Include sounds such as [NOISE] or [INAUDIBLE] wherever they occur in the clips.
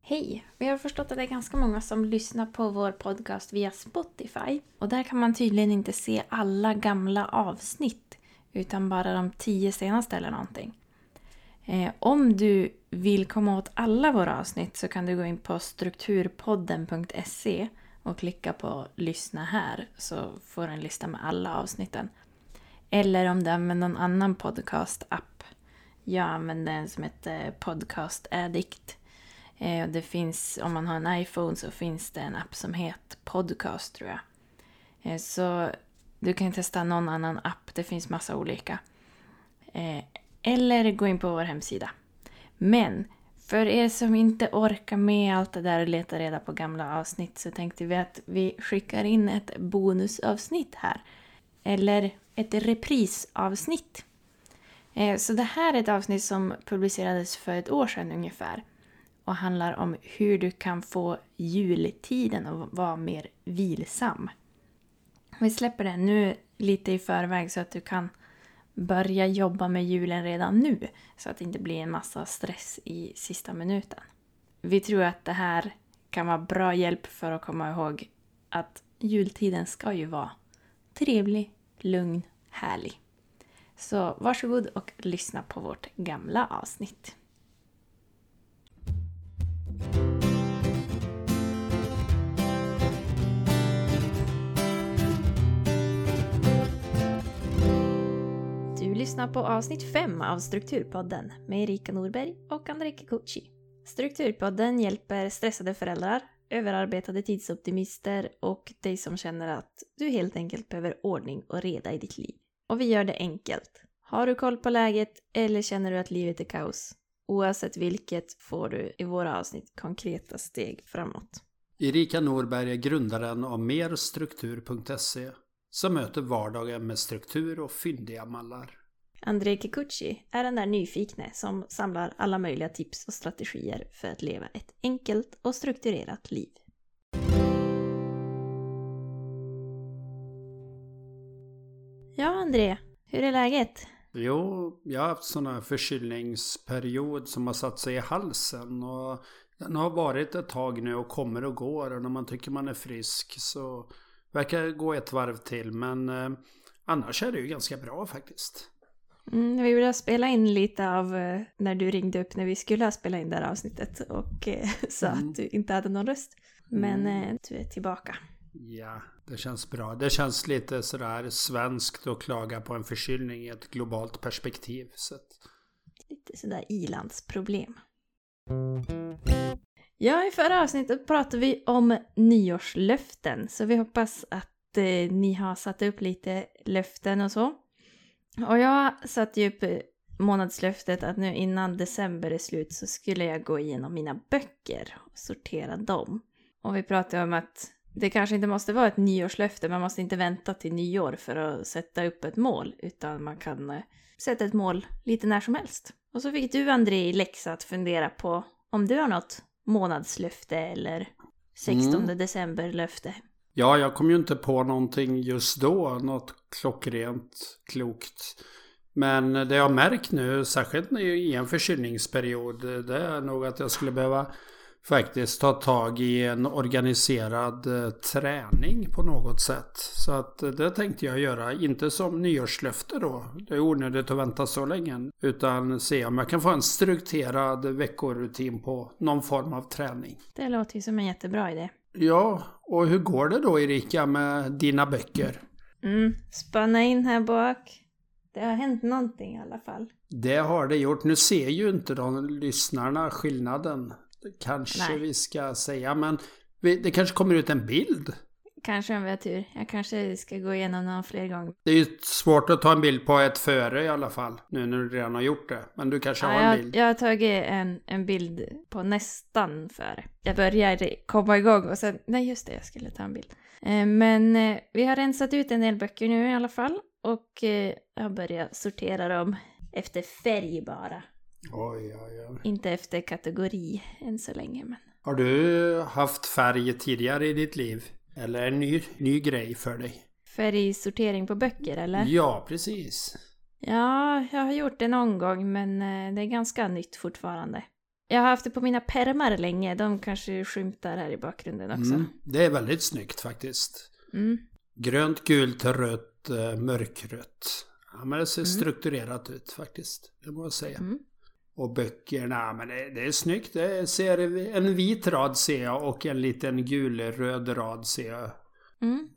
Hej! Vi har förstått att det är ganska många som lyssnar på vår podcast via Spotify. Och där kan man tydligen inte se alla gamla avsnitt, utan bara de tio senaste eller någonting. Eh, om du vill komma åt alla våra avsnitt så kan du gå in på strukturpodden.se och klicka på lyssna här så får du en lista med alla avsnitten. Eller om du använder någon annan podcast-app. Jag använder en som heter Podcast Addict. Eh, det finns, om man har en iPhone så finns det en app som heter Podcast tror jag. Eh, så du kan testa någon annan app, det finns massa olika. Eh, eller gå in på vår hemsida. Men för er som inte orkar med allt det där och leta reda på gamla avsnitt så tänkte vi att vi skickar in ett bonusavsnitt här. Eller ett reprisavsnitt. Eh, så det här är ett avsnitt som publicerades för ett år sedan ungefär och handlar om hur du kan få jultiden att vara mer vilsam. Vi släpper det nu lite i förväg så att du kan börja jobba med julen redan nu så att det inte blir en massa stress i sista minuten. Vi tror att det här kan vara bra hjälp för att komma ihåg att jultiden ska ju vara trevlig, lugn, härlig. Så varsågod och lyssna på vårt gamla avsnitt. Du lyssnar på avsnitt 5 av Strukturpodden med Erika Norberg och André Kikuchi. Strukturpodden hjälper stressade föräldrar, överarbetade tidsoptimister och dig som känner att du helt enkelt behöver ordning och reda i ditt liv. Och vi gör det enkelt. Har du koll på läget eller känner du att livet är kaos? Oavsett vilket får du i våra avsnitt konkreta steg framåt. Erika Norberg är grundaren av merstruktur.se som möter vardagen med struktur och fyndiga mallar. André Kikuchi är den där nyfikne som samlar alla möjliga tips och strategier för att leva ett enkelt och strukturerat liv. André, hur är läget? Jo, jag har haft sån här förkylningsperiod som har satt sig i halsen. Och den har varit ett tag nu och kommer och går. Och när man tycker man är frisk så verkar det gå ett varv till. Men eh, annars är det ju ganska bra faktiskt. Mm, vi ville spela in lite av eh, när du ringde upp när vi skulle ha spelat in det här avsnittet och eh, [LAUGHS] sa Mm. att du inte hade någon röst. Men Mm. eh, du är tillbaka. Ja, det känns bra. Det känns lite sådär svenskt att klaga på en förkylning i ett globalt perspektiv. Så Lite sådär ilandsproblem. Ja, i förra avsnittet pratade vi om nyårslöften. Så vi hoppas att eh, ni har satt upp lite löften och så. Och jag satte ju upp eh, månadslöftet att nu innan december är slut så skulle jag gå igenom mina böcker och sortera dem. Och vi pratade om att det kanske inte måste vara ett nyårslöfte, man måste inte vänta till nyår för att sätta upp ett mål, utan man kan eh, sätta ett mål lite när som helst. Och så fick du, André, i läxa att fundera på om du har något månadslöfte eller 16 Mm. december-löfte. ja, jag kom ju inte på någonting just då. Något klockrent klokt. Men det jag märkt nu, särskilt i en förkylningsperiod, det är nog att jag skulle behöva faktiskt ta tag i en organiserad eh, träning på något sätt. Så att eh, det tänkte jag göra, inte som nyårslöfte då. Det är onödigt att vänta så länge. Utan se om jag kan få en strukturerad veckorutin på någon form av träning. Det låter ju som en jättebra idé. Ja, och hur går det då Erika med dina böcker? Mm, spanna in här bak. Det har hänt någonting i alla fall. Det har det gjort. Nu ser ju inte de lyssnarna skillnaden. Kanske Nej. vi ska säga, men det kanske kommer ut en bild. Kanske om vi har tur. Jag kanske ska gå igenom någon fler gånger. Det är ju svårt att ta en bild på ett före i alla fall. Nu när du redan har gjort det. Men du kanske har Ja, en jag, bild. jag har tagit en, en bild på nästan före. Jag började komma igång och sen, nej just det, jag skulle ta en bild. Eh, Men eh, vi har rensat ut en del böcker nu i alla fall. Och eh, jag har börjat sortera dem efter färg bara. Oj, oj, oj. Inte efter kategori än så länge. Men... Har du haft färg tidigare i ditt liv? Eller en ny, ny grej för dig? Färgsortering på böcker eller? Ja, precis. Ja, jag har gjort det någon gång men eh, det är ganska nytt fortfarande. Jag har haft det på mina permar länge, de kanske skymtar här i bakgrunden också. Mm, det är väldigt snyggt faktiskt. Mm. Grönt, gult, rött, eh, mörkrött. Ja, men det ser Mm. strukturerat ut faktiskt. Det må jag säga. Mm. Och böckerna, men det, det är snyggt. Det ser, en vit rad ser jag och en liten gul-röd rad ser jag. Mm.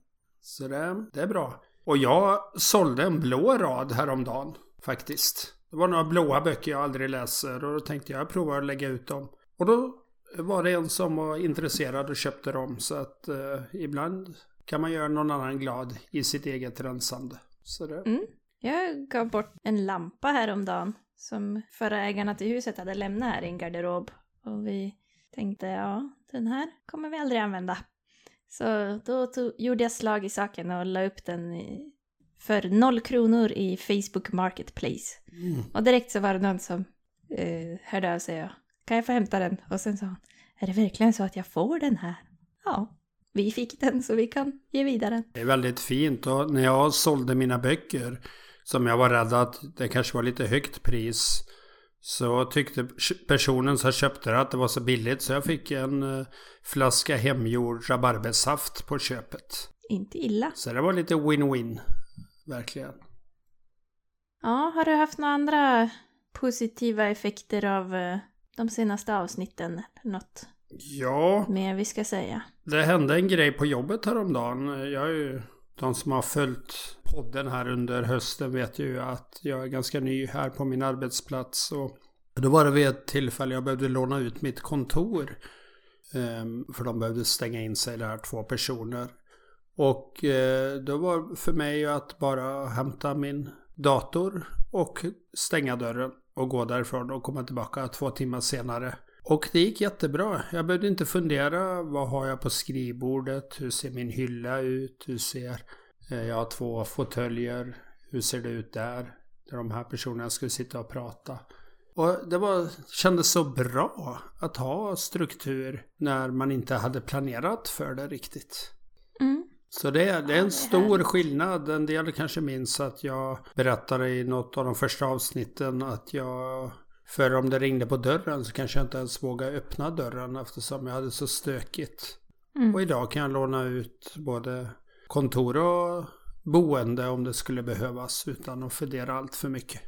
Så det, det är bra. Och jag sålde en blå rad häromdagen faktiskt. Det var några blåa böcker jag aldrig läser och då tänkte jag prova att lägga ut dem. Och då var det en som var intresserad och köpte dem. Så att eh, ibland kan man göra någon annan glad i sitt eget rensande. Så det, Mm. Jag gav bort en lampa häromdagen som förra ägarna till huset hade lämnat här i en garderob. Och vi tänkte, ja, den här kommer vi aldrig använda. Så då tog, gjorde jag slag i saken och la upp den i, för noll kronor i Facebook Marketplace. mm. Och direkt så var det någon som eh, hörde av sig och kan jag få hämta den? Och sen sa hon, är det verkligen så att jag får den här? Ja, vi fick den så vi kan ge vidare. Det är väldigt fint och när jag sålde mina böcker som jag var rädd att det kanske var lite högt pris så tyckte personen som köpte det att det var så billigt så jag fick en eh, flaska hemgjord rabarbersaft på köpet. Inte illa. Så det var lite win-win. Verkligen. Ja, har du haft några andra positiva effekter av eh, de senaste avsnitten? Något Ja, mer vi ska säga? det hände en grej på jobbet häromdagen. Jag är ju, de som har följt podden här under hösten vet ju att jag är ganska ny här på min arbetsplats. Och då var det vid ett tillfälle jag behövde låna ut mitt kontor. Ehm, för de behövde stänga in sig där, två personer. Och eh, då var för mig att bara hämta min dator och stänga dörren och gå därifrån och komma tillbaka två timmar senare. Och det gick jättebra. Jag behövde inte fundera. Vad har jag på skrivbordet? Hur ser min hylla ut? Hur ser... eh, Jag har två fåtöljer. Hur ser det ut där? Där de här personerna skulle sitta och prata. Och det var, kändes så bra att ha struktur när man inte hade planerat för det riktigt. Mm. Så det, är- det är en stor skillnad. En del kanske minns att jag berättade i något av de första avsnitten att jag för om det ringde på dörren så kanske jag inte ens vågade öppna dörren eftersom jag hade så stökigt. Mm. Och idag kan jag låna ut både kontor och boende om det skulle behövas utan att fundera allt för mycket.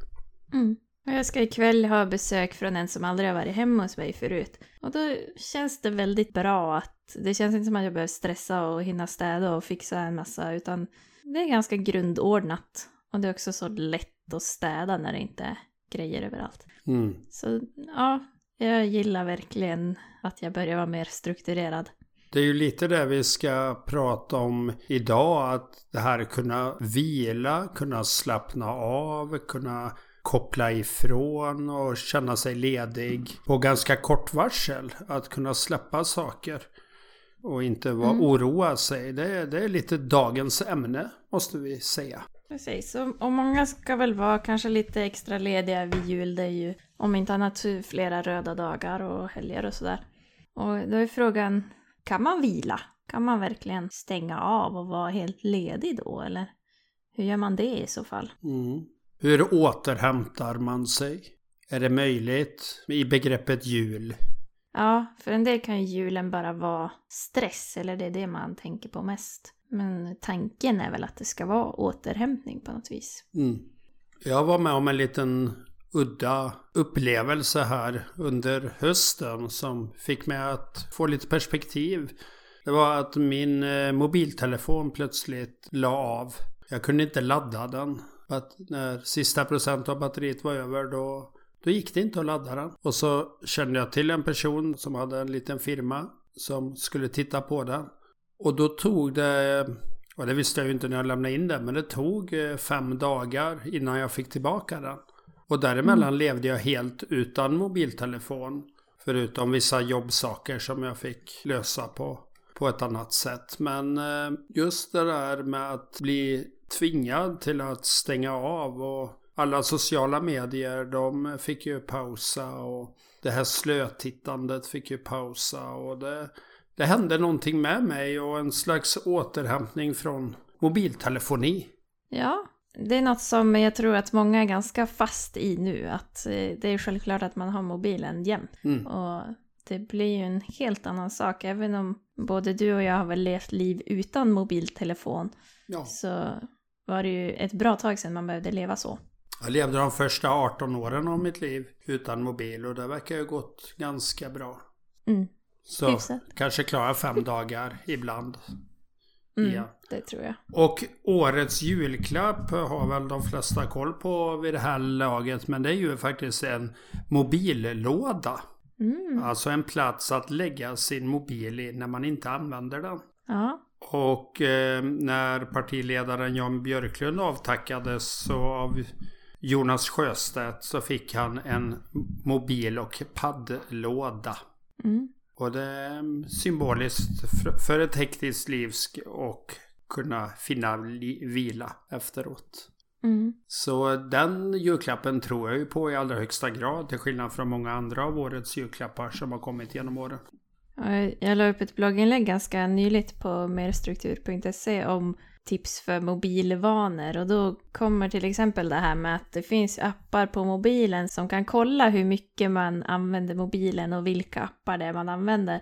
Mm. Och jag ska ikväll ha besök från en som aldrig har varit hemma hos mig förut. Och då känns det väldigt bra att det känns inte som att jag behöver stressa och hinna städa och fixa en massa utan det är ganska grundordnat. Och det är också så lätt att städa när det inte är grejer överallt. Mm. Så ja, jag gillar verkligen att jag börjar vara mer strukturerad. Det är ju lite det vi ska prata om idag. Att det här kunna vila, kunna slappna av, kunna koppla ifrån och känna sig ledig på ganska kort varsel. Att kunna släppa saker och inte vara, Mm. oroa sig. Det det är lite dagens ämne måste vi säga. Precis, och, många ska väl vara kanske lite extra lediga vid jul. Det är ju om inte annat flera röda dagar och helger och sådär. Och då är frågan, kan man vila? Kan man verkligen stänga av och vara helt ledig då eller? Hur gör man det i så fall? Mm. Hur återhämtar man sig? Är det möjligt i begreppet jul? Ja, för en del kan ju julen bara vara stress, eller det är det man tänker på mest. Men tanken är väl att det ska vara återhämtning på något vis. Mm. Jag var med om en liten udda upplevelse här under hösten som fick mig att få lite perspektiv. Det var att min eh, mobiltelefon plötsligt la av. Jag kunde inte ladda den. Att när sista procent av batteriet var över då, då gick det inte att ladda den. Och så kände jag till en person som hade en liten firma som skulle titta på den. Och då tog det, och det visste jag ju inte när jag lämnade in den, men det tog eh, fem dagar innan jag fick tillbaka den. Och däremellan levde jag helt utan mobiltelefon. Förutom vissa jobbsaker som jag fick lösa på, på ett annat sätt. Men eh, just det där med att bli tvingad till att stänga av och alla sociala medier de fick ju pausa och det här slötittandet fick ju pausa och det, det hände någonting med mig och en slags återhämtning från mobiltelefoni. Ja, Det är något som jag tror att många är ganska fast i nu. Att eh, det är självklart att man har mobilen jämt. Mm. Och det blir ju en helt annan sak. Även om både du och jag har väl levt liv utan mobiltelefon. Ja. Så var det ju ett bra tag sedan man behövde leva så. Jag levde de första 18 åren av mitt liv utan mobil och det verkar ju gått ganska bra. Mm. Så Hyfsat. kanske klarar fem dagar ibland. Mm, Ja. Det tror jag. Och årets julklapp har väl de flesta koll på vid det här laget. Men det är ju faktiskt en mobillåda. Mm. Alltså en plats att lägga sin mobil i när man inte använder den. Ja. Och eh, när partiledaren Jan Björklund avtackades så av Jonas Sjöstedt så fick han en mobil och paddlåda. Mm. Och det är symboliskt för- ett hektiskt liv och kunna finna vila efteråt. Mm. Så den julklappen tror jag ju på i allra högsta grad till skillnad från många andra av årets julklappar som har kommit genom åren. Ja, Jag la upp ett blogginlägg ganska nyligt på merstruktur.se om tips för mobilvanor och då kommer till exempel det här med att det finns appar på mobilen som kan kolla hur mycket man använder mobilen och vilka appar det är man använder.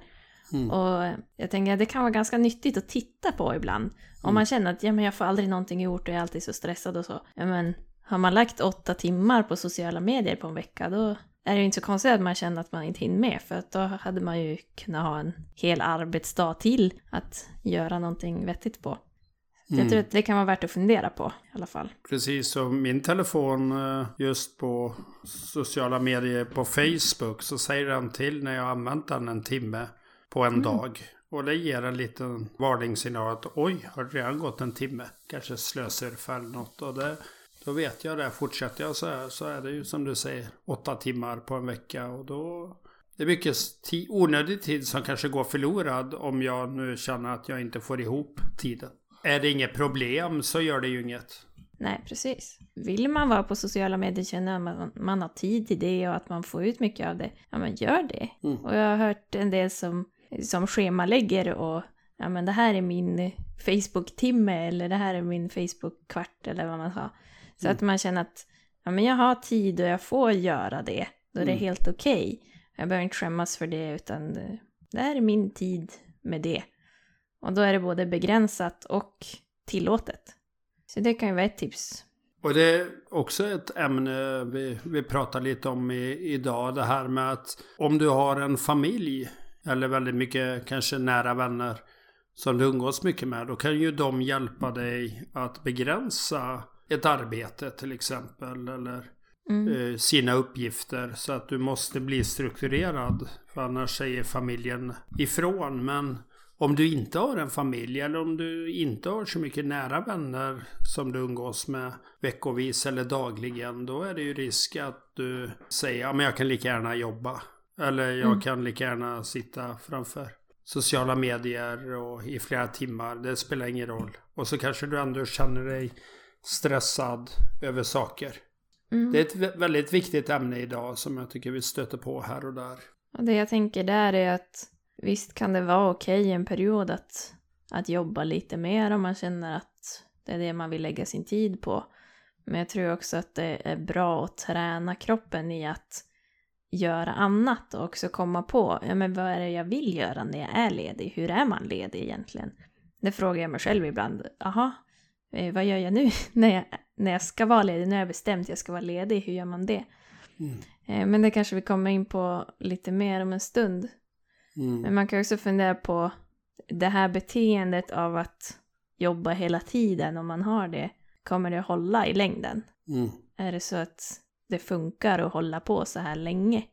Mm. Och jag tänker att det kan vara ganska nyttigt att titta på ibland. Om man känner att ja, men jag får aldrig någonting gjort och jag är alltid så stressad och så. Ja, men har man lagt åtta timmar på sociala medier på en vecka då är det ju inte så konstigt att man känner att man inte hinner med. För att då hade man ju kunnat ha en hel arbetsdag till att göra någonting vettigt på. Mm. jag tror att det kan vara värt att fundera på i alla fall. Precis, och min telefon eh, just på sociala medier på Facebook så säger den till när jag har använt den en timme på en dag. Och det ger en liten varningssignal att oj, har det redan gått en timme? Kanske slösurfa eller något. Och det, då vet jag det. Fortsätter jag så här så är det ju som du säger åtta timmar på en vecka. Och då det är mycket onödig tid som kanske går förlorad om jag nu känner att jag inte får ihop tiden. Är det inget problem så gör det ju inget. Nej, precis. Vill man vara på sociala medier, känner man att man har tid till det och att man får ut mycket av det, ja men gör det. Mm. Och jag har hört en del som, som schemalägger och ja men det här är min Facebook-timme eller det här är min Facebook-kvart eller vad man sa. Så Mm. att man känner att ja men jag har tid och jag får göra det. Då är det Mm. helt okej. Jag behöver inte skämmas för det utan det, det här är min tid med det. Och då är det både begränsat och tillåtet. Så det kan ju vara ett tips. Och det är också ett ämne vi, vi pratar lite om i, idag. Det här med att om du har en familj eller väldigt mycket kanske nära vänner som du umgås mycket med. Då kan ju de hjälpa dig att begränsa ett arbete till exempel. Eller Mm. eh, sina uppgifter. Så att du måste bli strukturerad. För annars säger familjen ifrån. Men om du inte har en familj eller om du inte har så mycket nära vänner som du umgås med veckovis eller dagligen. Då är det ju risk att du säger ja men jag kan lika gärna jobba. Eller jag Mm. kan lika gärna sitta framför sociala medier och i flera timmar. Det spelar ingen roll. Och så kanske du ändå känner dig stressad över saker. Mm. Det är ett vä- väldigt viktigt ämne idag som jag tycker vi stöter på här och där. Och det jag tänker där är att visst kan det vara okej en period att, att jobba lite mer om man känner att det är det man vill lägga sin tid på. Men jag tror också att det är bra att träna kroppen i att göra annat och också komma på, ja men vad är det jag vill göra när jag är ledig? Hur är man ledig egentligen? Det frågar jag mig själv ibland. Jaha, eh, vad gör jag nu [LAUGHS] när jag, när jag ska vara ledig? Nu har jag bestämt jag ska vara ledig, hur gör man det? Mm. Eh, Men det kanske vi kommer in på lite mer om en stund. Men Mm. man kan också fundera på det här beteendet av att jobba hela tiden om man har det. Kommer det hålla i längden? Mm. Är det så att det funkar att hålla på så här länge?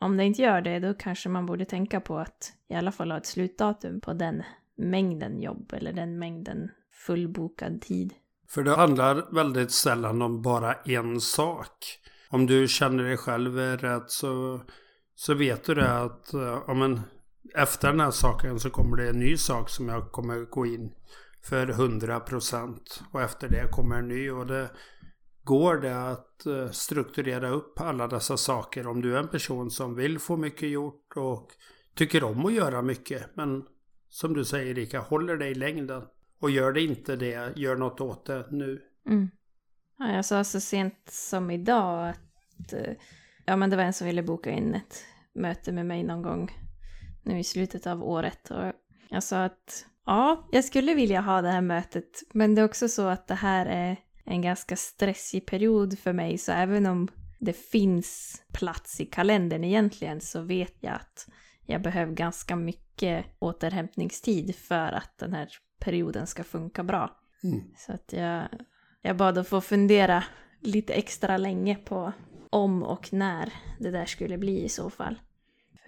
Om det inte gör det, då kanske man borde tänka på att i alla fall ha ett slutdatum på den mängden jobb eller den mängden fullbokad tid. För det handlar väldigt sällan om bara en sak. Om du känner dig själv rätt så, så vet du det att ja, men, efter den här saken så kommer det en ny sak som jag kommer gå in för 100% och efter det kommer en ny. Och det går det att eh, strukturera upp alla dessa saker. Om du är en person som vill få mycket gjort och tycker om att göra mycket. Men som du säger Erika, håller dig i längden. Och gör det inte det, gör något åt det nu. Mm. Ja, jag sa så sent som idag att eh, ja, men det var en som ville boka in ett möte med mig någon gång nu i slutet av året. Och jag sa att ja, jag skulle vilja ha det här mötet, men det är också så att det här är en ganska stressig period för mig, så även om det finns plats i kalendern egentligen så vet jag att jag behöver ganska mycket återhämtningstid för att den här perioden ska funka bra. Mm. Så att jag, jag bad att få fundera lite extra länge på om och när det där skulle bli i så fall.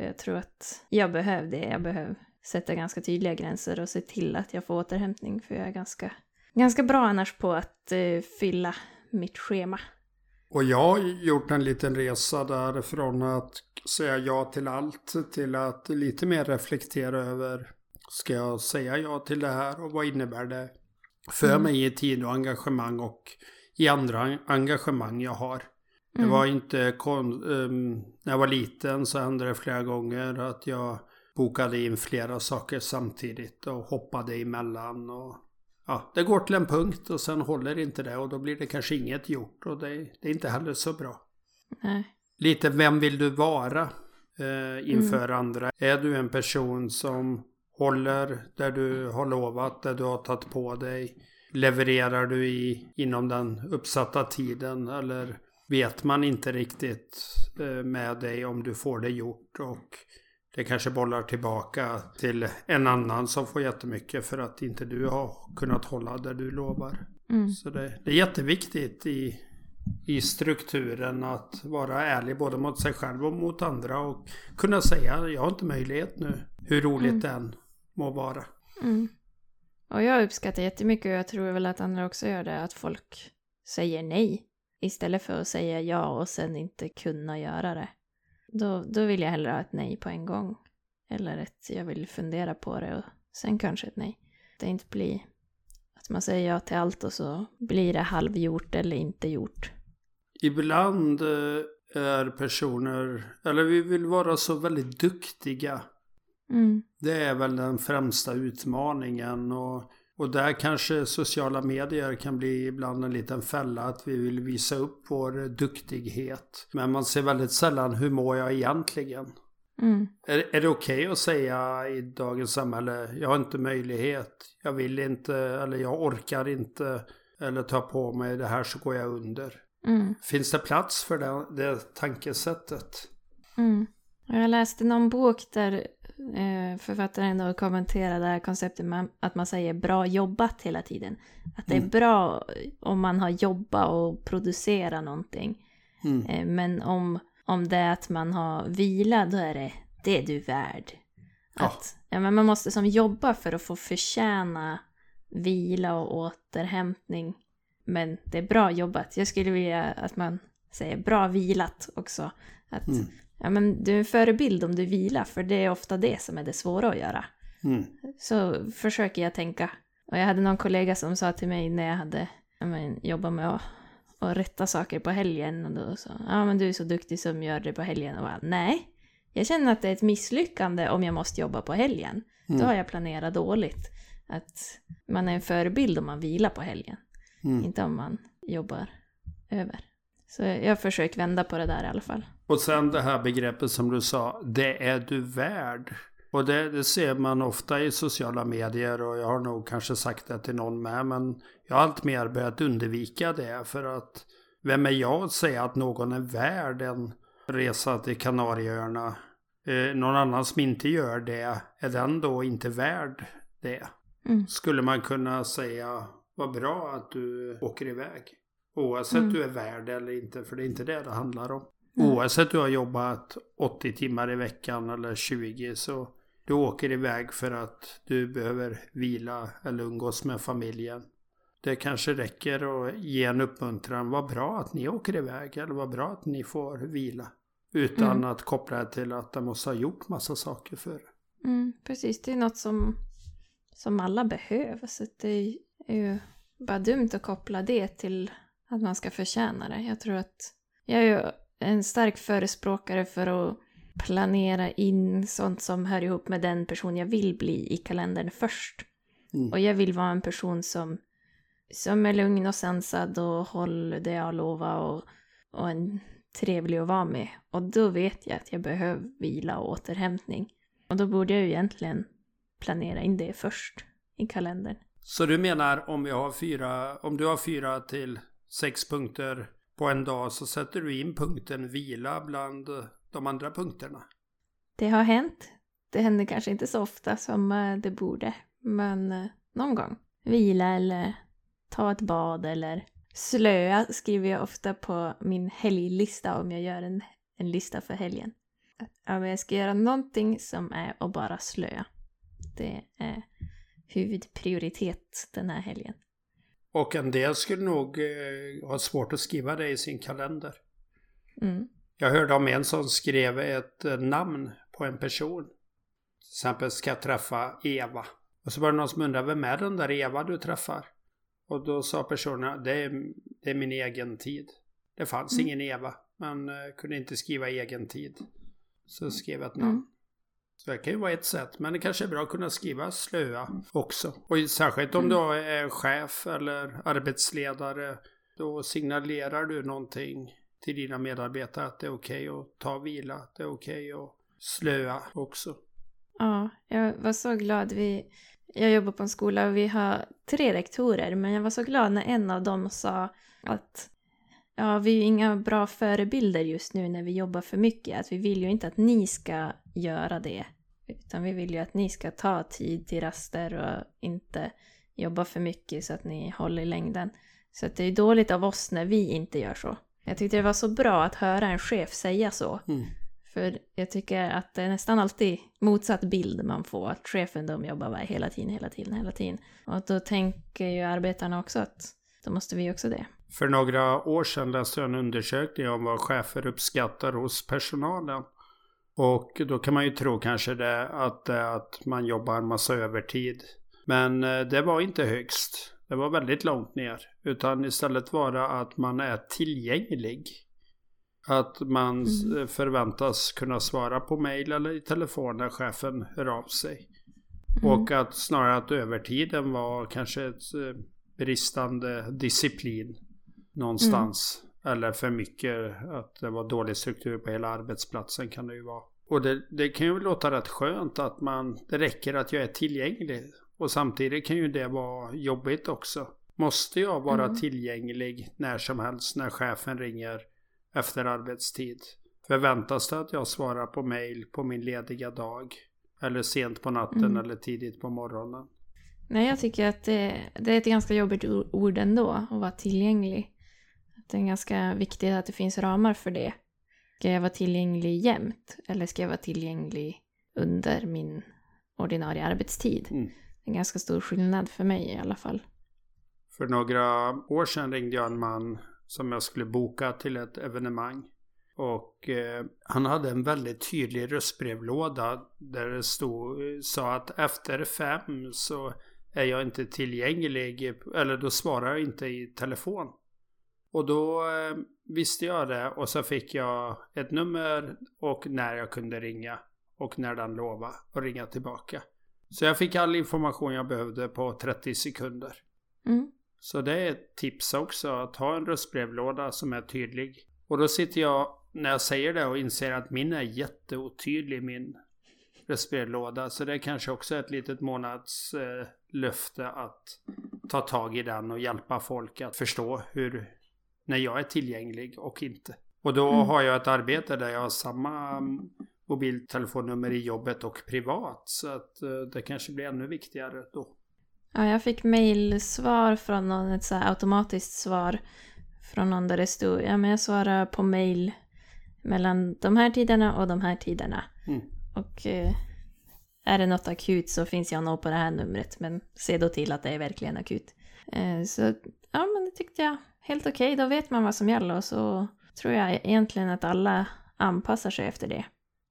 För jag tror att jag behöver det. Jag behöver sätta ganska tydliga gränser och se till att jag får återhämtning. För jag är ganska, ganska bra annars på att eh, fylla mitt schema. Och jag har gjort en liten resa där från att säga ja till allt till att lite mer reflektera över Ska jag säga ja till det här och vad innebär det för Mm. mig i tid och engagemang och i andra engagemang jag har. Det Mm. var inte kon- ehm, när jag var liten så hände det flera gånger att jag bokade in flera saker samtidigt och hoppade emellan. Och, ja, det går till en punkt och sen håller inte det och då blir det kanske inget gjort och det, det är inte heller så bra. Nej. Lite vem vill du vara eh, inför andra? Är du en person som håller där du har lovat, där du har tagit på dig? Levererar du i, inom den uppsatta tiden eller vet man inte riktigt eh, med dig om du får det gjort och det kanske bollar tillbaka till en annan som får jättemycket för att inte du har kunnat hålla det du lovar. Mm. Så det, det är jätteviktigt i, i strukturen att vara ärlig både mot sig själv och mot andra och kunna säga jag har inte möjlighet nu. Hur roligt Mm. än må vara. Mm. Och jag uppskattar jättemycket och jag tror väl att andra också gör det, att folk säger nej. Istället för att säga ja och sen inte kunna göra det. Då, då vill jag hellre ha ett nej på en gång. Eller ett jag vill fundera på det och sen kanske ett nej. Det inte blir att man säger ja till allt och så blir det halvgjort eller inte gjort. Ibland eh, är personer, eller vi vill vara så väldigt duktiga. Mm. Det är väl den främsta utmaningen och, och där kanske sociala medier kan bli ibland en liten fälla att vi vill visa upp vår duktighet. Men man ser väldigt sällan hur mår jag egentligen. Mm. Är, är det okej att säga i dagens samhälle, jag har inte möjlighet, jag vill inte, eller jag orkar inte, eller ta på mig det här så går jag under. Mm. Finns det plats för det, det tankesättet? Mm. Jag läste någon bok där författaren då kommenterade det här konceptet med att man säger bra jobbat hela tiden. Att det är Mm. bra om man har jobbat och producerat någonting. Mm. Eh, men om, om det är att man har vilat, då är det det är du värd. Ja. Att, ja, men man måste som jobba för att få förtjäna vila och återhämtning. Men det är bra jobbat. Jag skulle vilja att man säger bra vilat också. Att Mm. Ja, men du är en förebild om du vilar, för det är ofta det som är det svåra att göra. Mm. Så försöker jag tänka. Och jag hade någon kollega som sa till mig när jag hade ja, men, jobbat med att, att rätta saker på helgen. Och då sa ja men du är så duktig som gör det på helgen. Och bara, nej, jag känner att det är ett misslyckande om jag måste jobba på helgen. Då har Mm. jag planerat dåligt. Att man är en förebild om man vilar på helgen. Mm. Inte om man jobbar över. Så jag har försökt vända på det där i alla fall. Och sen det här begreppet som du sa, det är du värd. Och det, det ser man ofta i sociala medier och jag har nog kanske sagt det till någon med. Men jag har allt mer börjat undvika det för att vem är jag att säga att någon är värd en resa till Kanarieöarna? Eh, någon annan som inte gör det, är den då inte värd det? Mm. Skulle man kunna säga, vad bra att du åker iväg. Oavsett Mm. du är värd eller inte, för det är inte det det handlar om. Mm. Oavsett du har jobbat 80 timmar i veckan eller 20 så du åker iväg för att du behöver vila eller umgås med familjen. Det kanske räcker att ge en uppmuntran. Vad bra att ni åker iväg eller vad bra att ni får vila. Utan Mm. att koppla det till att de måste ha gjort massa saker för Mm, precis, det är något som, som alla behöver. Så det är ju bara dumt att koppla det till att man ska förtjäna det. Jag tror att jag är ju en stark förespråkare för att planera in sånt som hör ihop med den person jag vill bli i kalendern först. Mm. Och jag vill vara en person som som är lugn och sansad och håller det jag lovar och, och en trevlig att vara med. Och då vet jag att jag behöver vila och återhämtning. Och då borde jag ju egentligen planera in det först i kalendern. Så du menar om, vi har fyra, om du har fyra till sex punkter på en dag så sätter du in punkten vila bland de andra punkterna? Det har hänt. Det händer kanske inte så ofta som eh, det borde, men eh, någon gång. Vila eller ta ett bad eller slöa skriver jag ofta på min helglista om jag gör en, en lista för helgen. Att jag ska göra någonting som är att bara slöa. Det är huvudprioritet den här helgen. Och en del skulle nog eh, ha svårt att skriva det i sin kalender. Mm. Jag hörde om en som skrev ett eh, namn på en person. Till exempel ska jag träffa Eva. Och så var det någon som undrade, vem är den där Eva du träffar? Och då sa personen, det är, det är min egen tid. Det fanns mm. ingen Eva, men uh, kunde inte skriva egen tid. Så skrev jag ett namn. Mm. Så det kan ju vara ett sätt, men det kanske är bra att kunna skriva slöa också. Och särskilt om mm. du är chef eller arbetsledare, då signalerar du någonting till dina medarbetare att det är okej okay att ta vila, att det är okej okay att slöa också. Ja, jag var så glad. Vi, jag jobbar på en skola och vi har tre rektorer, men jag var så glad när en av dem sa att ja, vi är inga bra förebilder just nu när vi jobbar för mycket. Att vi vill ju inte att ni ska göra det. Utan vi vill ju att ni ska ta tid till raster och inte jobba för mycket så att ni håller i längden. Så att det är dåligt av oss när vi inte gör så. Jag tyckte det var så bra att höra en chef säga så. Mm. För jag tycker att det är nästan alltid motsatt bild man får. Att chefen de jobbar hela tiden, hela tiden, hela tiden. Och då tänker ju arbetarna också att då måste vi också det. För några år sedan läste jag en undersökning om vad chefer uppskattar hos personalen. Och då kan man ju tro kanske det att, att man jobbar massa övertid. Men eh, det var inte högst. Det var väldigt långt ner. Utan istället var det att man är tillgänglig. Att man mm. förväntas kunna svara på mail eller i telefon när chefen hör av sig. Mm. Och att snarare att övertiden var kanske ett eh, bristande disciplin någonstans. Mm. Eller för mycket, att det var dålig struktur på hela arbetsplatsen kan det ju vara. Och det, det kan ju låta rätt skönt att man, det räcker att jag är tillgänglig. Och samtidigt kan ju det vara jobbigt också. Måste jag vara mm. tillgänglig när som helst när chefen ringer efter arbetstid? Förväntas det att jag svarar på mail på min lediga dag? Eller sent på natten mm. eller tidigt på morgonen? Nej, jag tycker att det, det, är ett ganska jobbigt ord ändå, att vara tillgänglig. Det är ganska viktigt att det finns ramar för det. Ska jag vara tillgänglig jämt? Eller ska jag vara tillgänglig under min ordinarie arbetstid? Mm. Det är en ganska stor skillnad för mig i alla fall. För några år sedan ringde jag en man som jag skulle boka till ett evenemang. Och eh, han hade en väldigt tydlig röstbrevlåda där det stod, sa att efter fem så är jag inte tillgänglig, eller då svarar jag inte i telefon. Och då eh, visste jag det och så fick jag ett nummer och när jag kunde ringa. Och när den lovade att ringa tillbaka. Så jag fick all information jag behövde på 30 sekunder. Mm. Så det är ett tips också, att ha en röstbrevlåda som är tydlig. Och då sitter jag, när jag säger det, och inser att min är jätteotydlig, min röstbrevlåda. Så det är kanske också ett litet månadslöfte eh, att ta tag i den och hjälpa folk att förstå hur, när jag är tillgänglig och inte. Och då mm. har jag ett arbete där jag har samma mobiltelefonnummer i jobbet och privat. Så att eh, det kanske blir ännu viktigare då. Ja, jag fick mejlsvar från någon, ett så automatiskt svar från någon där det stod ja men jag svarar på mejl mellan de här tiderna och de här tiderna. Mm. Och eh, är det något akut så finns jag nog på det här numret men se då till att det är verkligen akut. Eh, så ja men det tyckte jag helt okej, okay. då vet man vad som gäller och så tror jag egentligen att alla anpassar sig efter det.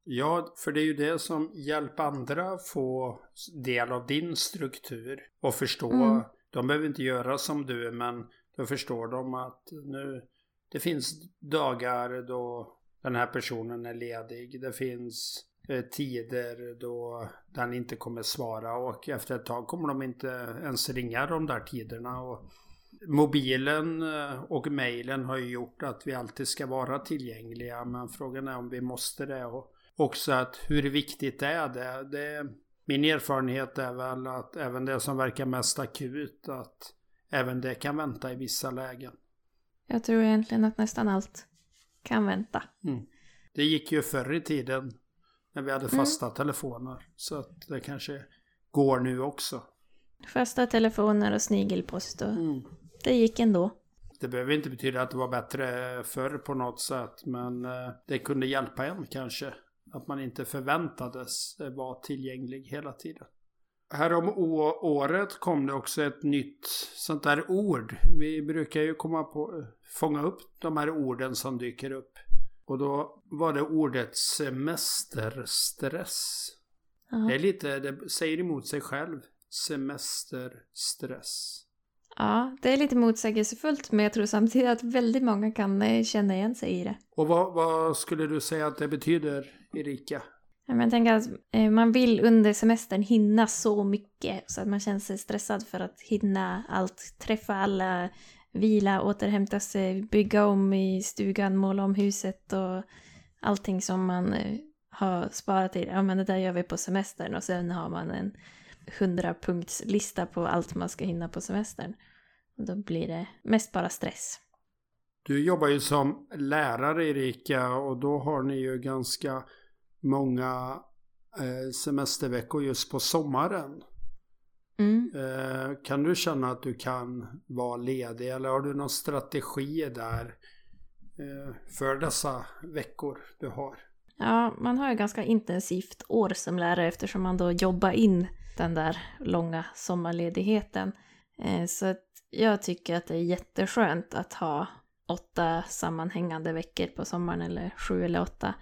Ja, för det är ju det som hjälper andra få del av din struktur och förstå. Mm. De behöver inte göra som du, men då förstår de att nu det finns dagar då den här personen är ledig. Det finns eh, tider då den inte kommer svara och efter ett tag kommer de inte ens ringa de där tiderna. Och mobilen eh, och mejlen har ju gjort att vi alltid ska vara tillgängliga. Men frågan är om vi måste det. Och också att hur viktigt är det? det min erfarenhet är väl att även det som verkar mest akut, att även det kan vänta i vissa lägen. Jag tror egentligen att nästan allt kan vänta. Mm. Det gick ju förr i tiden när vi hade mm. fasta mm. telefoner. Så att det kanske går nu också. Fasta telefoner och snigelpost och mm. Det gick ändå. Det behöver inte betyda att det var bättre förr på något sätt. Men eh, det kunde hjälpa en kanske. Att man inte förväntades vara tillgänglig hela tiden. Här om året kom det också ett nytt sånt där ord. Vi brukar ju komma på, fånga upp de här orden som dyker upp. Och då var det ordet semesterstress. Aha. Det är lite, det säger emot sig själv. Semesterstress. Ja, det är lite motsägelsefullt men jag tror samtidigt att väldigt många kan eh, känna igen sig i det. Och vad, vad skulle du säga att det betyder, Erika? Jag tänker att eh, man vill under semestern hinna så mycket så att man känner sig stressad för att hinna allt, träffa alla, vila, återhämta sig, bygga om i stugan, måla om huset och allting som man eh, har sparat till. Ja men det där gör vi på semestern och sen har man en hundrapunktslista på allt man ska hinna på semestern. Då blir det mest bara stress. Du jobbar ju som lärare Erika och då har ni ju ganska många eh, semesterveckor just på sommaren. Mm. Eh, kan du känna att du kan vara ledig eller har du någon strategi där eh, för dessa veckor du har? Ja, man har ju ganska intensivt år som lärare eftersom man då jobbar in den där långa sommarledigheten. Så jag tycker att det är jätteskönt att ha åtta sammanhängande veckor på sommaren eller sju eller åtta.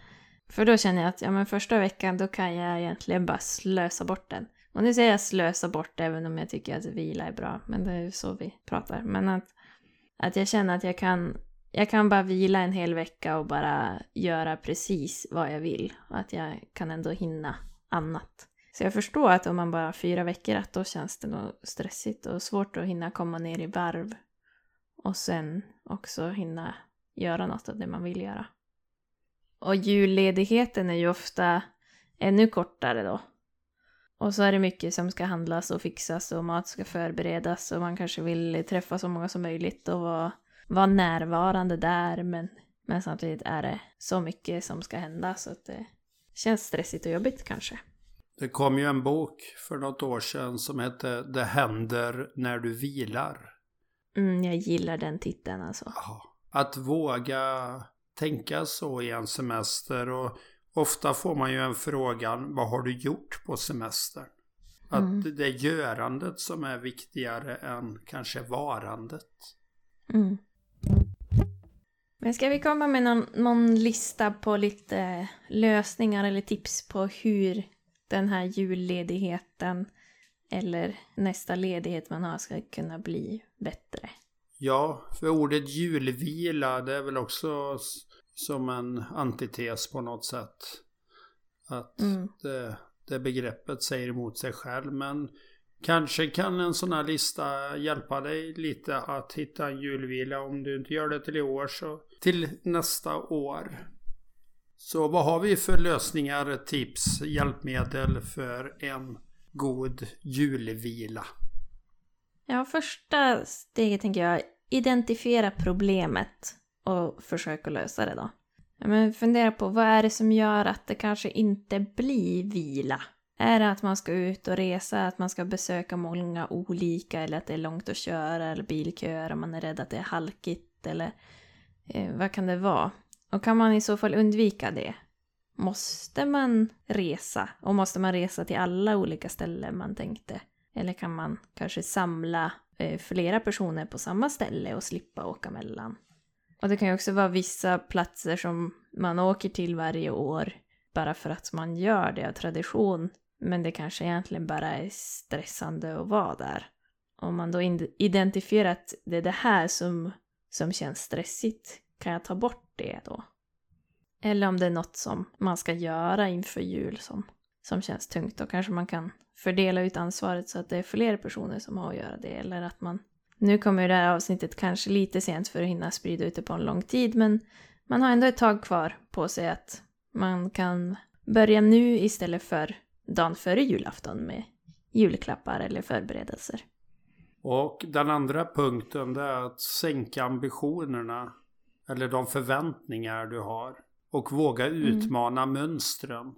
För då känner jag att ja, men första veckan då kan jag egentligen bara slösa bort den. Och nu säger jag slösa bort även om jag tycker att vila är bra. Men det är ju så vi pratar. Men att, att jag känner att jag kan, jag kan bara vila en hel vecka och bara göra precis vad jag vill. Och att jag kan ändå hinna annat. Så jag förstår att om man bara har fyra veckor att då känns det nog stressigt och svårt att hinna komma ner i varv. Och sen också hinna göra något av det man vill göra. Och julledigheten är ju ofta ännu kortare då. Och så är det mycket som ska handlas och fixas och mat ska förberedas och man kanske vill träffa så många som möjligt och vara, vara närvarande där men, men samtidigt är det så mycket som ska hända så att det känns stressigt och jobbigt kanske. Det kom ju en bok för något år sedan som hette Det händer när du vilar. Mm, jag gillar den titeln alltså. Att våga tänka så i en semester och ofta får man ju en frågan vad har du gjort på semestern? Att mm. det är görandet som är viktigare än kanske varandet. Mm. Men ska vi komma med någon, någon lista på lite lösningar eller tips på hur den här julledigheten eller nästa ledighet man har ska kunna bli bättre? Ja, för ordet julvila det är väl också som en antites på något sätt. Att mm. det, det begreppet säger emot sig själv. Men kanske kan en sån här lista hjälpa dig lite att hitta en julvila. Om du inte gör det till i år så till nästa år. Så vad har vi för lösningar, tips, hjälpmedel för en god julvila? Ja, första steget tänker jag, identifiera problemet och försöka lösa det då. Men fundera på vad är det som gör att det kanske inte blir vila? Är det att man ska ut och resa, att man ska besöka många olika eller att det är långt att köra eller bilköer och man är rädd att det är halkigt eller eh, vad kan det vara? Och kan man i så fall undvika det? Måste man resa? Och måste man resa till alla olika ställen man tänkte? Eller kan man kanske samla eh, flera personer på samma ställe och slippa åka mellan? Och det kan ju också vara vissa platser som man åker till varje år bara för att man gör det av tradition. Men det kanske egentligen bara är stressande att vara där. Om man då identifierar att det är det här som, som känns stressigt, kan jag ta bort det då? Eller om det är något som man ska göra inför jul som, som känns tungt, då kanske man kan fördela ut ansvaret så att det är fler personer som har att göra det. Eller att man Nu kommer ju det här avsnittet kanske lite sent för att hinna sprida ut det på en lång tid, men man har ändå ett tag kvar på sig att man kan börja nu istället för dagen före julafton med julklappar eller förberedelser. Och den andra punkten det är att sänka ambitionerna. Eller de förväntningar du har. Och våga Mm. utmana mönstren.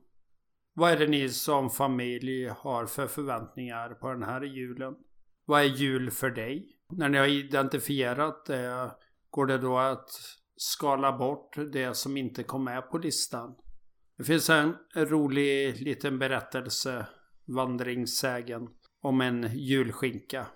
Vad är det ni som familj har för förväntningar på den här julen? Vad är jul för dig? När ni har identifierat det, går det då att skala bort det som inte kom med på listan? Det finns en rolig liten berättelse, vandringssägen, om en julskinka.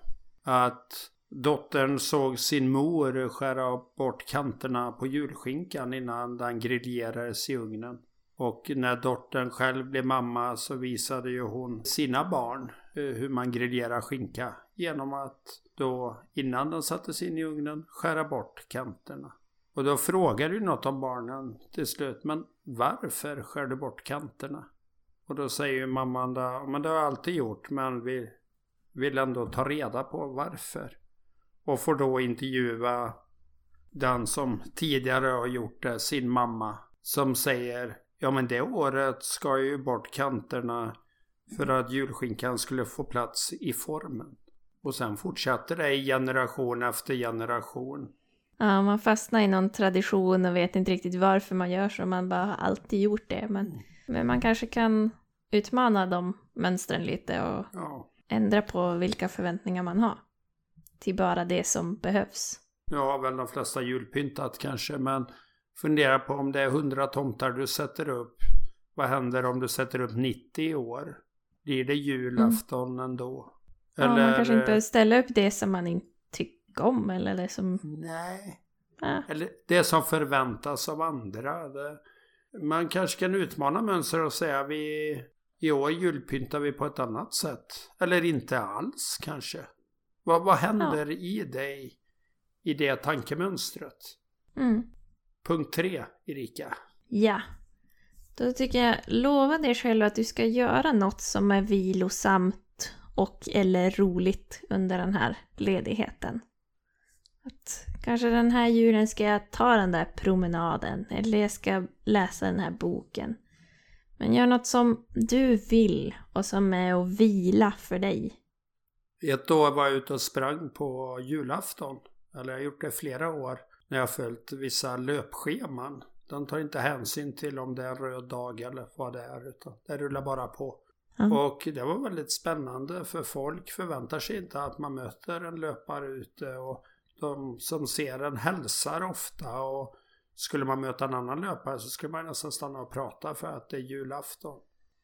Att dottern såg sin mor skära bort kanterna på julskinkan innan den griljerades i ugnen. Och när dottern själv blev mamma så visade ju hon sina barn eh, hur man griljerar skinka genom att då innan den sattes in i ugnen skära bort kanterna. Och då frågade ju något av barnen till slut, men varför skär du bort kanterna? Och då säger ju mamman då, men det har jag alltid gjort, men vi vill ändå ta reda på varför. Och får då intervjua den som tidigare har gjort det, sin mamma, som säger Ja men det året ska jag ju bort kanterna för att julskinkan skulle få plats i formen. Och sen fortsatte det i generation efter generation. Ja, man fastnar i någon tradition och vet inte riktigt varför man gör så. Man bara har alltid gjort det. Men, men man kanske kan utmana de mönstren lite och Ja. ändra på vilka förväntningar man har. Till bara det som behövs. Nu har väl de flesta julpyntat kanske, men fundera på om det är 100 tomtar du sätter upp. Vad händer om du sätter upp 90 i år? Blir det julafton ändå? Ja, man kanske inte behöver ställa upp det som man inte tycker om eller det som... Nej. Ja, Eller det som förväntas av andra. Det, man kanske kan utmana mönster och säga vi i år julpyntar vi på ett annat sätt. Eller inte alls kanske. Vad, vad händer i dig i det tankemönstret? mm. Punkt tre, Erika. ja. Då tycker jag, lova dig själv att du ska göra något som är vilosamt och eller roligt under den här ledigheten. Att kanske den här julen ska jag ta den där promenaden eller jag ska läsa den här boken. Men gör något som du vill och som är att vila för dig. Ett år var jag ute och sprang på julafton. Eller jag har gjort det flera år. När jag har följt vissa löpscheman. De tar inte hänsyn till om det är en röd dag eller vad det är. Utan det rullar bara på. Ja. Och det var väldigt spännande för folk förväntar sig inte att man möter en löpare ute. Och de som ser en hälsar ofta. Och skulle man möta en annan löpare så skulle man nästan stanna och prata för att det är julafton.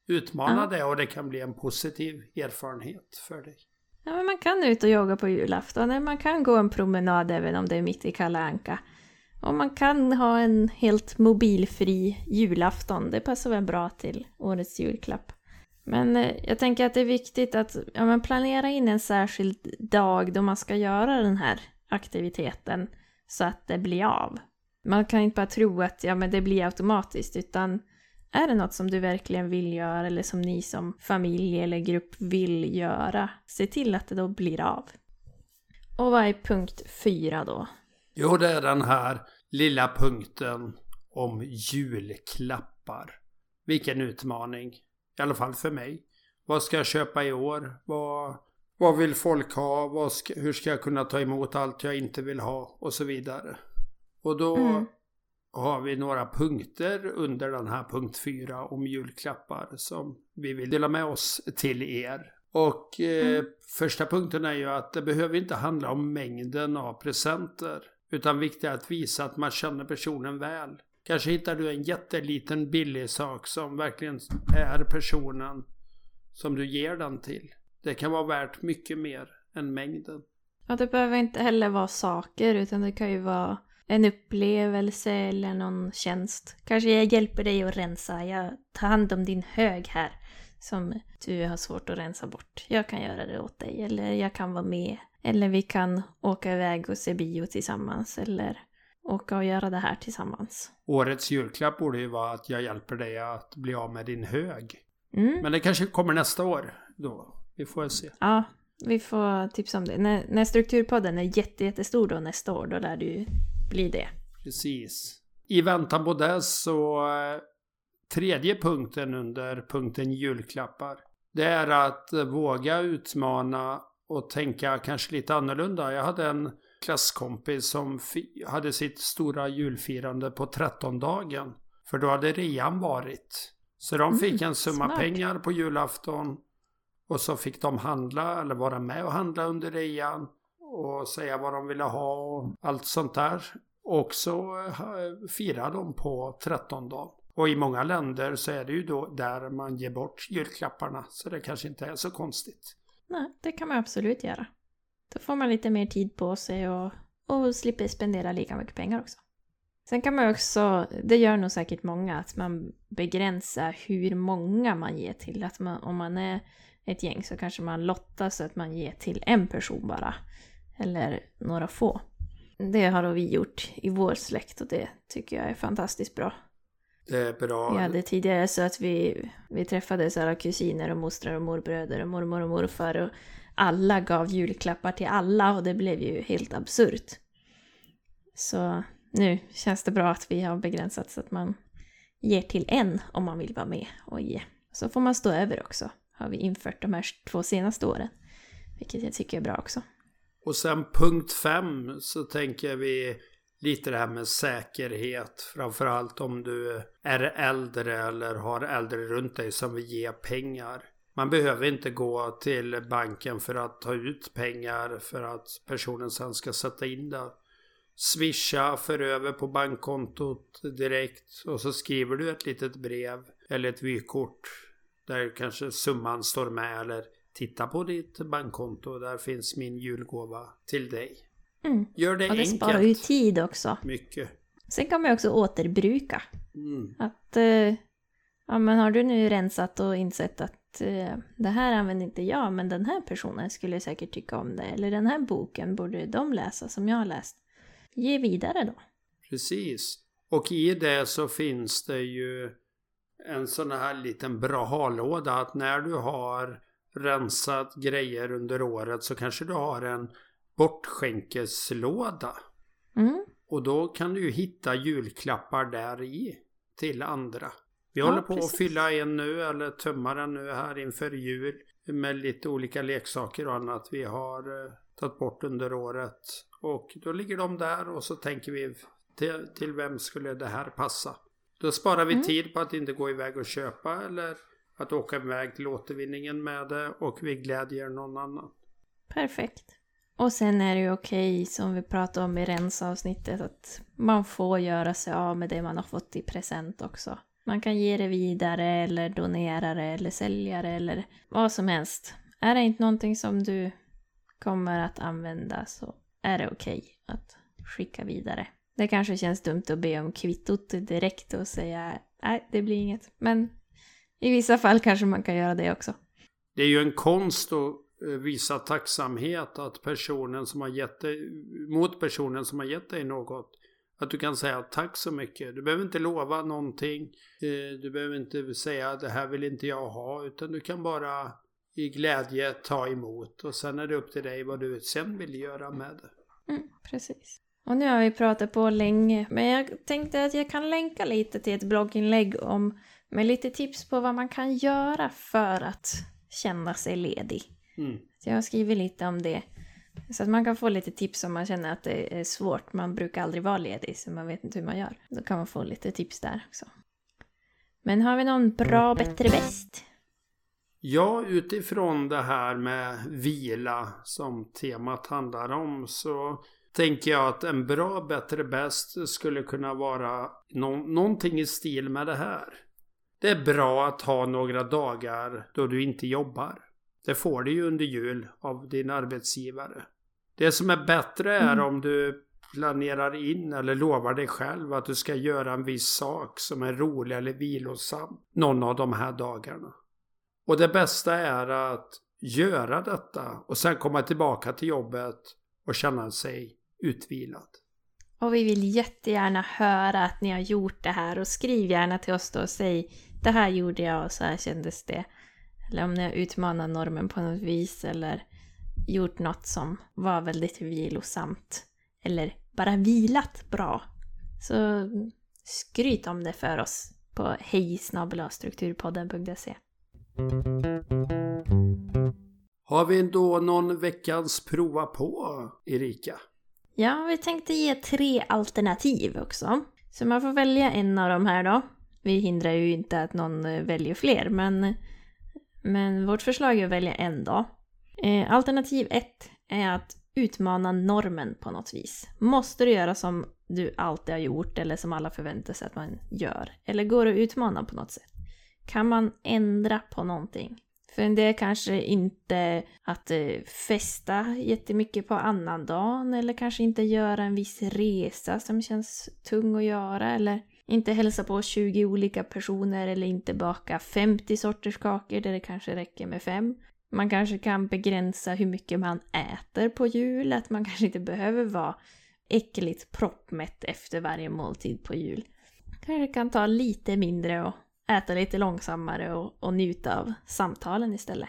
Utmana Ja. det och det kan bli en positiv erfarenhet för dig. Ja, men man kan ut och jogga på julafton, man kan gå en promenad även om det är mitt i Kalle Anka. Och man kan ha en helt mobilfri julafton, det passar väl bra till årets julklapp. Men eh, jag tänker att det är viktigt att ja, men planera in en särskild dag då man ska göra den här aktiviteten så att det blir av. Man kan inte bara tro att ja, men det blir automatiskt, utan är det något som du verkligen vill göra eller som ni som familj eller grupp vill göra, se till att det då blir av. Och vad är punkt fyra då? Jo, det är den här lilla punkten om julklappar. Vilken utmaning. I alla fall för mig. Vad ska jag köpa i år? Vad, vad vill folk ha? Vad ska, hur ska jag kunna ta emot allt jag inte vill ha? Och så vidare. Och då Mm. Har vi några punkter under den här punkt 4 om julklappar som vi vill dela med oss till er. Och eh, Mm. första punkten är ju att det behöver inte handla om mängden av presenter. Utan viktigt är att visa att man känner personen väl. Kanske hittar du en jätteliten billig sak som verkligen är personen som du ger den till. Det kan vara värt mycket mer än mängden. Ja, det behöver inte heller vara saker utan det kan ju vara en upplevelse eller någon tjänst. Kanske jag hjälper dig att rensa, jag tar hand om din hög här som du har svårt att rensa bort. Jag kan göra det åt dig eller jag kan vara med. Eller vi kan åka iväg och se bio tillsammans eller åka och göra det här tillsammans. Årets julklapp borde ju vara att jag hjälper dig att bli av med din hög. Mm. Men det kanske kommer nästa år då. Vi får se. Ja, Vi får tipsa om det. När, när strukturpodden är jätte, jättestor då nästa år, då lär ju bli det. Precis. I väntan på det så eh, tredje punkten under punkten julklappar. Det är att våga utmana och tänka kanske lite annorlunda. Jag hade en klasskompis som hade sitt stora julfirande på trettondagen. För då hade rean varit. Så de fick mm, en summa smart. pengar på julafton. Och så fick de handla eller vara med och handla under rean. Och säga vad de ville ha och allt sånt där. Och så eh, firar de på trettondagen. Och i många länder så är det ju då där man ger bort julklapparna. Så det kanske inte är så konstigt. Nej, det kan man absolut göra. Då får man lite mer tid på sig och, och slipper spendera lika mycket pengar också. Sen kan man också, det gör nog säkert många, att man begränsar hur många man ger till. Att man, om man är ett gäng så kanske man lottar så att man ger till en person bara. Eller några få. Det har vi gjort i vår släkt och det tycker jag är fantastiskt bra. Det är bra. Vi hade tidigare så att vi, vi träffades alla kusiner och mostrar och morbröder och mormor och morfar och alla gav julklappar till alla och det blev ju helt absurt. Så nu känns det bra att vi har begränsat så att man ger till en om man vill vara med och ge. Så får man stå över också, har vi infört de här två senaste åren. Vilket jag tycker är bra också. Och sen punkt fem så tänker vi lite det här med säkerhet. Framförallt om du är äldre eller har äldre runt dig som vill ge pengar. Man behöver inte gå till banken för att ta ut pengar för att personen sen ska sätta in det. Swisha, för över på bankkontot direkt och så skriver du ett litet brev eller ett vykort där kanske summan står med eller titta på ditt bankkonto. Där finns min julgåva till dig. Mm. Gör det, och det enkelt. sparar ju tid också. Mycket. Sen kan man också återbruka. Mm. Att, eh, ja men har du nu rensat och insett att eh, det här använder inte jag, men den här personen skulle säkert tycka om det. Eller den här boken borde de läsa som jag har läst. Ge vidare då. Precis. Och i det så finns det ju en sån här liten bra ha-låda att när du har rensat grejer under året så kanske du har en bortskänkeslåda. Mm. Och då kan du ju hitta julklappar där i till andra. Vi ja, håller på precis. att fylla en nu eller tömma den nu här inför jul med lite olika leksaker och annat vi har eh, tagit bort under året. Och då ligger de där och så tänker vi till, till vem skulle det här passa? Då sparar vi mm. tid på att inte gå iväg och köpa eller att åka iväg till återvinningen med det och vi glädjer någon annan. Perfekt. Och sen är det ju okej, som vi pratade om i rensavsnittet, att man får göra sig av med det man har fått i present också. Man kan ge det vidare eller donera det eller sälja det eller vad som helst. Är det inte någonting som du kommer att använda så är det okej att skicka vidare. Det kanske känns dumt att be om kvittot direkt och säga nej, det blir inget. Men i vissa fall kanske man kan göra det också. Det är ju en konst att eh, visa tacksamhet att personen som har gett dig, mot personen som har gett dig något. Att du kan säga tack så mycket. Du behöver inte lova någonting. Eh, du behöver inte säga det här vill inte jag ha. Utan du kan bara i glädje ta emot. Och sen är det upp till dig vad du sen vill göra med det. Mm, precis. Och nu har vi pratat på länge. Men jag tänkte att jag kan länka lite till ett blogginlägg om med lite tips på vad man kan göra för att känna sig ledig. Mm. Så jag har skrivit lite om det. Så att man kan få lite tips om man känner att det är svårt. Man brukar aldrig vara ledig så man vet inte hur man gör. Då kan man få lite tips där också. Men har vi någon bra, bättre, bäst? Ja, utifrån det här med vila som temat handlar om så tänker jag att en bra, bättre, bäst skulle kunna vara no någonting i stil med det här. Det är bra att ha några dagar då du inte jobbar. Det får du ju under jul av din arbetsgivare. Det som är bättre är mm. om du planerar in eller lovar dig själv att du ska göra en viss sak som är rolig eller vilosam någon av de här dagarna. Och det bästa är att göra detta och sen komma tillbaka till jobbet och känna sig utvilad. Och vi vill jättegärna höra att ni har gjort det här och skriv gärna till oss då och säg det här gjorde jag och så här kändes det. Eller om ni har utmanat normen på något vis eller gjort något som var väldigt vilosamt eller bara vilat bra så skryt om det för oss på hejsnabelastrukturpodden.se. Har vi då någon veckans prova på, Erika? Ja, vi tänkte ge tre alternativ också. Så man får välja en av de här då. Vi hindrar ju inte att någon eh, väljer fler, men, men vårt förslag är att välja en då. Eh, alternativ ett är att utmana normen på något vis. Måste du göra som du alltid har gjort eller som alla förväntar sig att man gör? Eller går det att utmana på något sätt? Kan man ändra på någonting? För en del kanske inte att eh, festa jättemycket på annandagen eller kanske inte göra en viss resa som känns tung att göra eller inte hälsa på 20 olika personer eller inte baka 50 sorters kakor där det kanske räcker med fem. Man kanske kan begränsa hur mycket man äter på jul, att man [LAUGHS] kanske inte behöver vara äckligt proppmätt efter varje måltid på jul. Kanske kan ta lite mindre och äta lite långsammare och, och njuta av samtalen istället.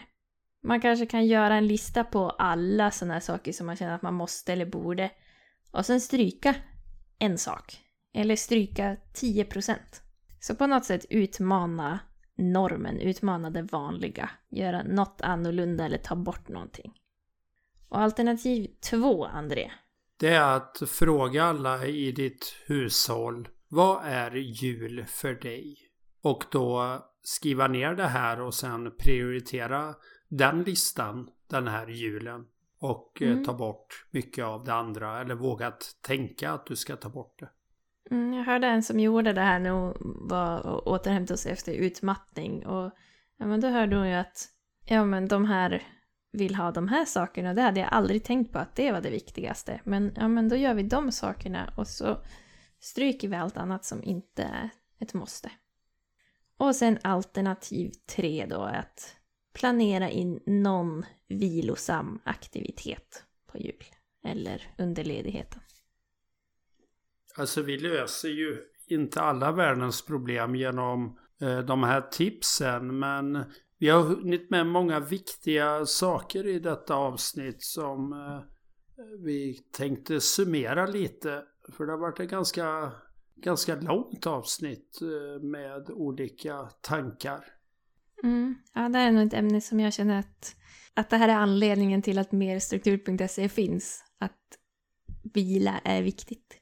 Man kanske kan göra en lista på alla sådana här saker som man känner att man måste eller borde och sen stryka en sak. Eller stryka 10%. Så på något sätt utmana normen, utmana det vanliga, göra något annorlunda eller ta bort någonting. Och alternativ två, André? Det är att fråga alla i ditt hushåll, vad är jul för dig? Och då skriva ner det här och sen prioritera den listan den här julen. Och eh, mm. ta bort mycket av det andra eller våga tänka att du ska ta bort det. Mm, jag hörde en som gjorde det här nu var och återhämtade sig efter utmattning och ja, men då hörde hon ju att ja men de här vill ha de här sakerna, det hade jag aldrig tänkt på att det var det viktigaste. Men ja men då gör vi de sakerna och så stryker vi allt annat som inte är ett måste. Och sen alternativ tre då är att planera in någon vilosam aktivitet på jul eller under ledigheten. Alltså vi löser ju inte alla världens problem genom eh, de här tipsen men vi har hunnit med många viktiga saker i detta avsnitt som eh, vi tänkte summera lite. För det har varit en ganska, ganska långt avsnitt eh, med olika tankar. Mm. Ja, det är nog ett ämne som jag känner att, att det här är anledningen till att mer struktur.se finns. Att vila är viktigt.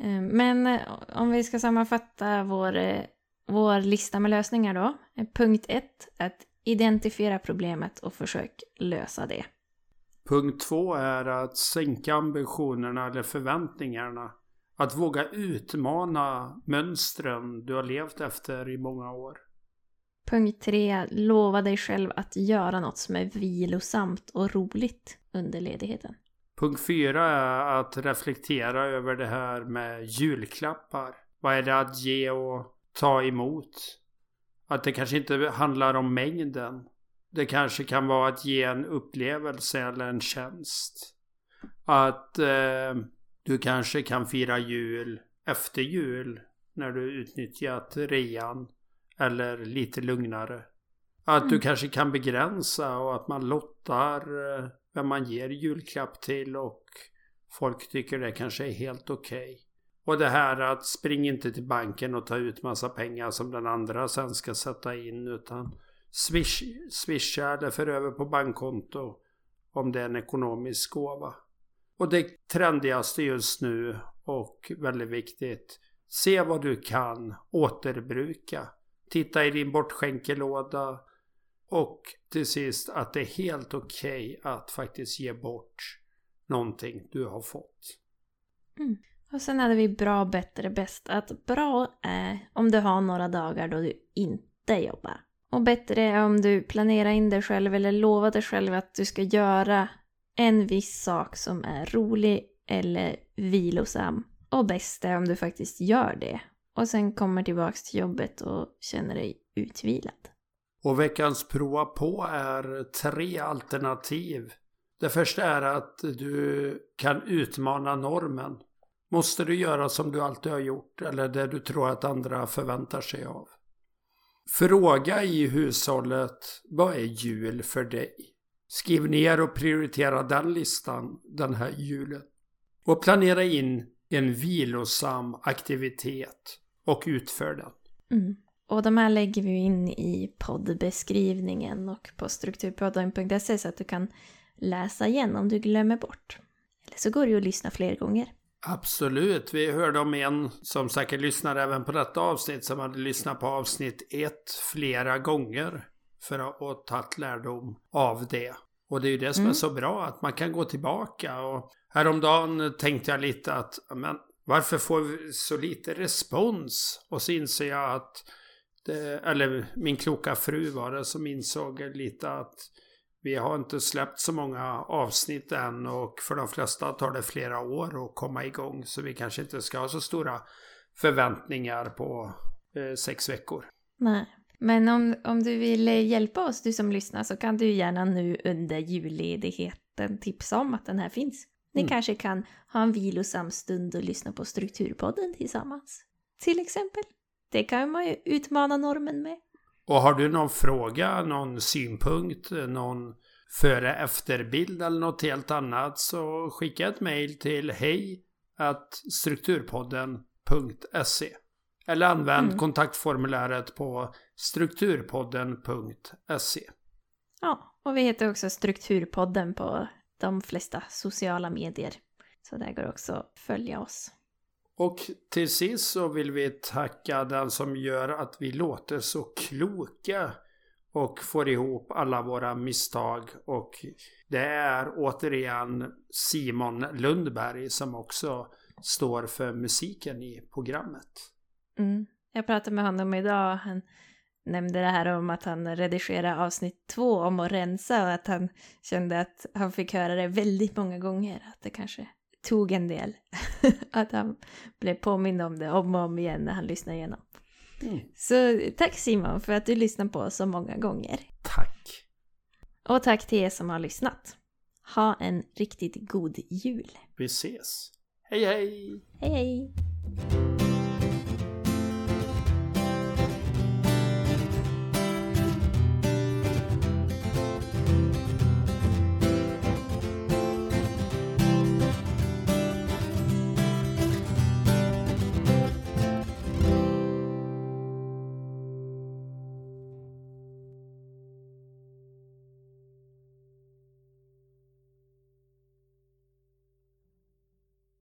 Eh, men eh, om vi ska sammanfatta vår, vår lista med lösningar då. Punkt 1. Att identifiera problemet och försök lösa det. Punkt 2 är att sänka ambitionerna eller förväntningarna. Att våga utmana mönstren du har levt efter i många år. Punkt 3. Lova dig själv att göra något som är vilosamt och roligt under ledigheten. Punkt fyra är att reflektera över det här med julklappar. Vad är det att ge och ta emot? Att det kanske inte handlar om mängden. Det kanske kan vara att ge en upplevelse eller en tjänst. Att eh, du kanske kan fira jul efter jul när du utnyttjat rean. Eller lite lugnare. Att mm. du kanske kan begränsa och att man lottar eh, vem man ger julklapp till och folk tycker det kanske är helt okej. Okay. Och det här att spring inte till banken och ta ut massa pengar som den andra sen ska sätta in utan swish, swisha eller för över på bankkonto om det är en ekonomisk gåva. Och det trendigaste just nu och väldigt viktigt. Se vad du kan återbruka. Titta i din bortskänkelåda. Och till sist att det är helt okej okay att faktiskt ge bort någonting du har fått. Mm. Och sen hade vi bra, bättre, bäst. Att bra är om du har några dagar då du inte jobbar. Och bättre är om du planerar in dig själv eller lovar dig själv att du ska göra en viss sak som är rolig eller vilosam. Och bäst är om du faktiskt gör det. Och sen kommer tillbaks till jobbet och känner dig utvilad. Och veckans prova på är tre alternativ. Det första är att du kan utmana normen. Måste du göra som du alltid har gjort eller det du tror att andra förväntar sig av? Fråga i hushållet, vad är jul för dig? Skriv ner och prioritera den listan den här julen. Och planera in en vilosam aktivitet och utför den. Mm. Och de här lägger vi in i poddbeskrivningen och på strukturpodden.se så att du kan läsa igen om du glömmer bort. Eller så går det ju att lyssna fler gånger. Absolut. Vi hörde om en som säkert lyssnar även på detta avsnitt som hade lyssnat på avsnitt ett flera gånger för att ha tagit lärdom av det. Och det är ju det som mm. är så bra, att man kan gå tillbaka. Och häromdagen tänkte jag lite att, men varför får vi så lite respons? Och så inser jag att, det, eller min kloka fru var det som insåg lite att vi har inte släppt så många avsnitt än och för de flesta tar det flera år att komma igång. Så vi kanske inte ska ha så stora förväntningar på eh, sex veckor. Nej. Men om, om du vill hjälpa oss, du som lyssnar, så kan du gärna nu under julledigheten tipsa om att den här finns. Ni mm. kanske kan ha en vilosam stund och lyssna på Strukturpodden tillsammans. Till exempel. Det kan man ju utmana normen med. Och har du någon fråga, någon synpunkt, någon före efterbild eller något helt annat så skicka ett mejl till hej strukturpodden.se eller använd mm. kontaktformuläret på strukturpodden.se. Ja, och vi heter också Strukturpodden på de flesta sociala medier. Så där går också att följa oss. Och till sist så vill vi tacka den som gör att vi låter så kloka och får ihop alla våra misstag. Och det är återigen Simon Lundberg som också står för musiken i programmet. Mm. Jag pratade med honom idag. Han nämnde det här om att han redigerade avsnitt två om att rensa och att han kände att han fick höra det väldigt många gånger. Att det kanske tog en del. [LAUGHS] att han blev påmind om det om och om igen när han lyssnade igenom. Mm. Så tack Simon för att du lyssnar på oss så många gånger. Tack. Och tack till er som har lyssnat. Ha en riktigt god jul. Vi ses. Hej hej! Hej hej!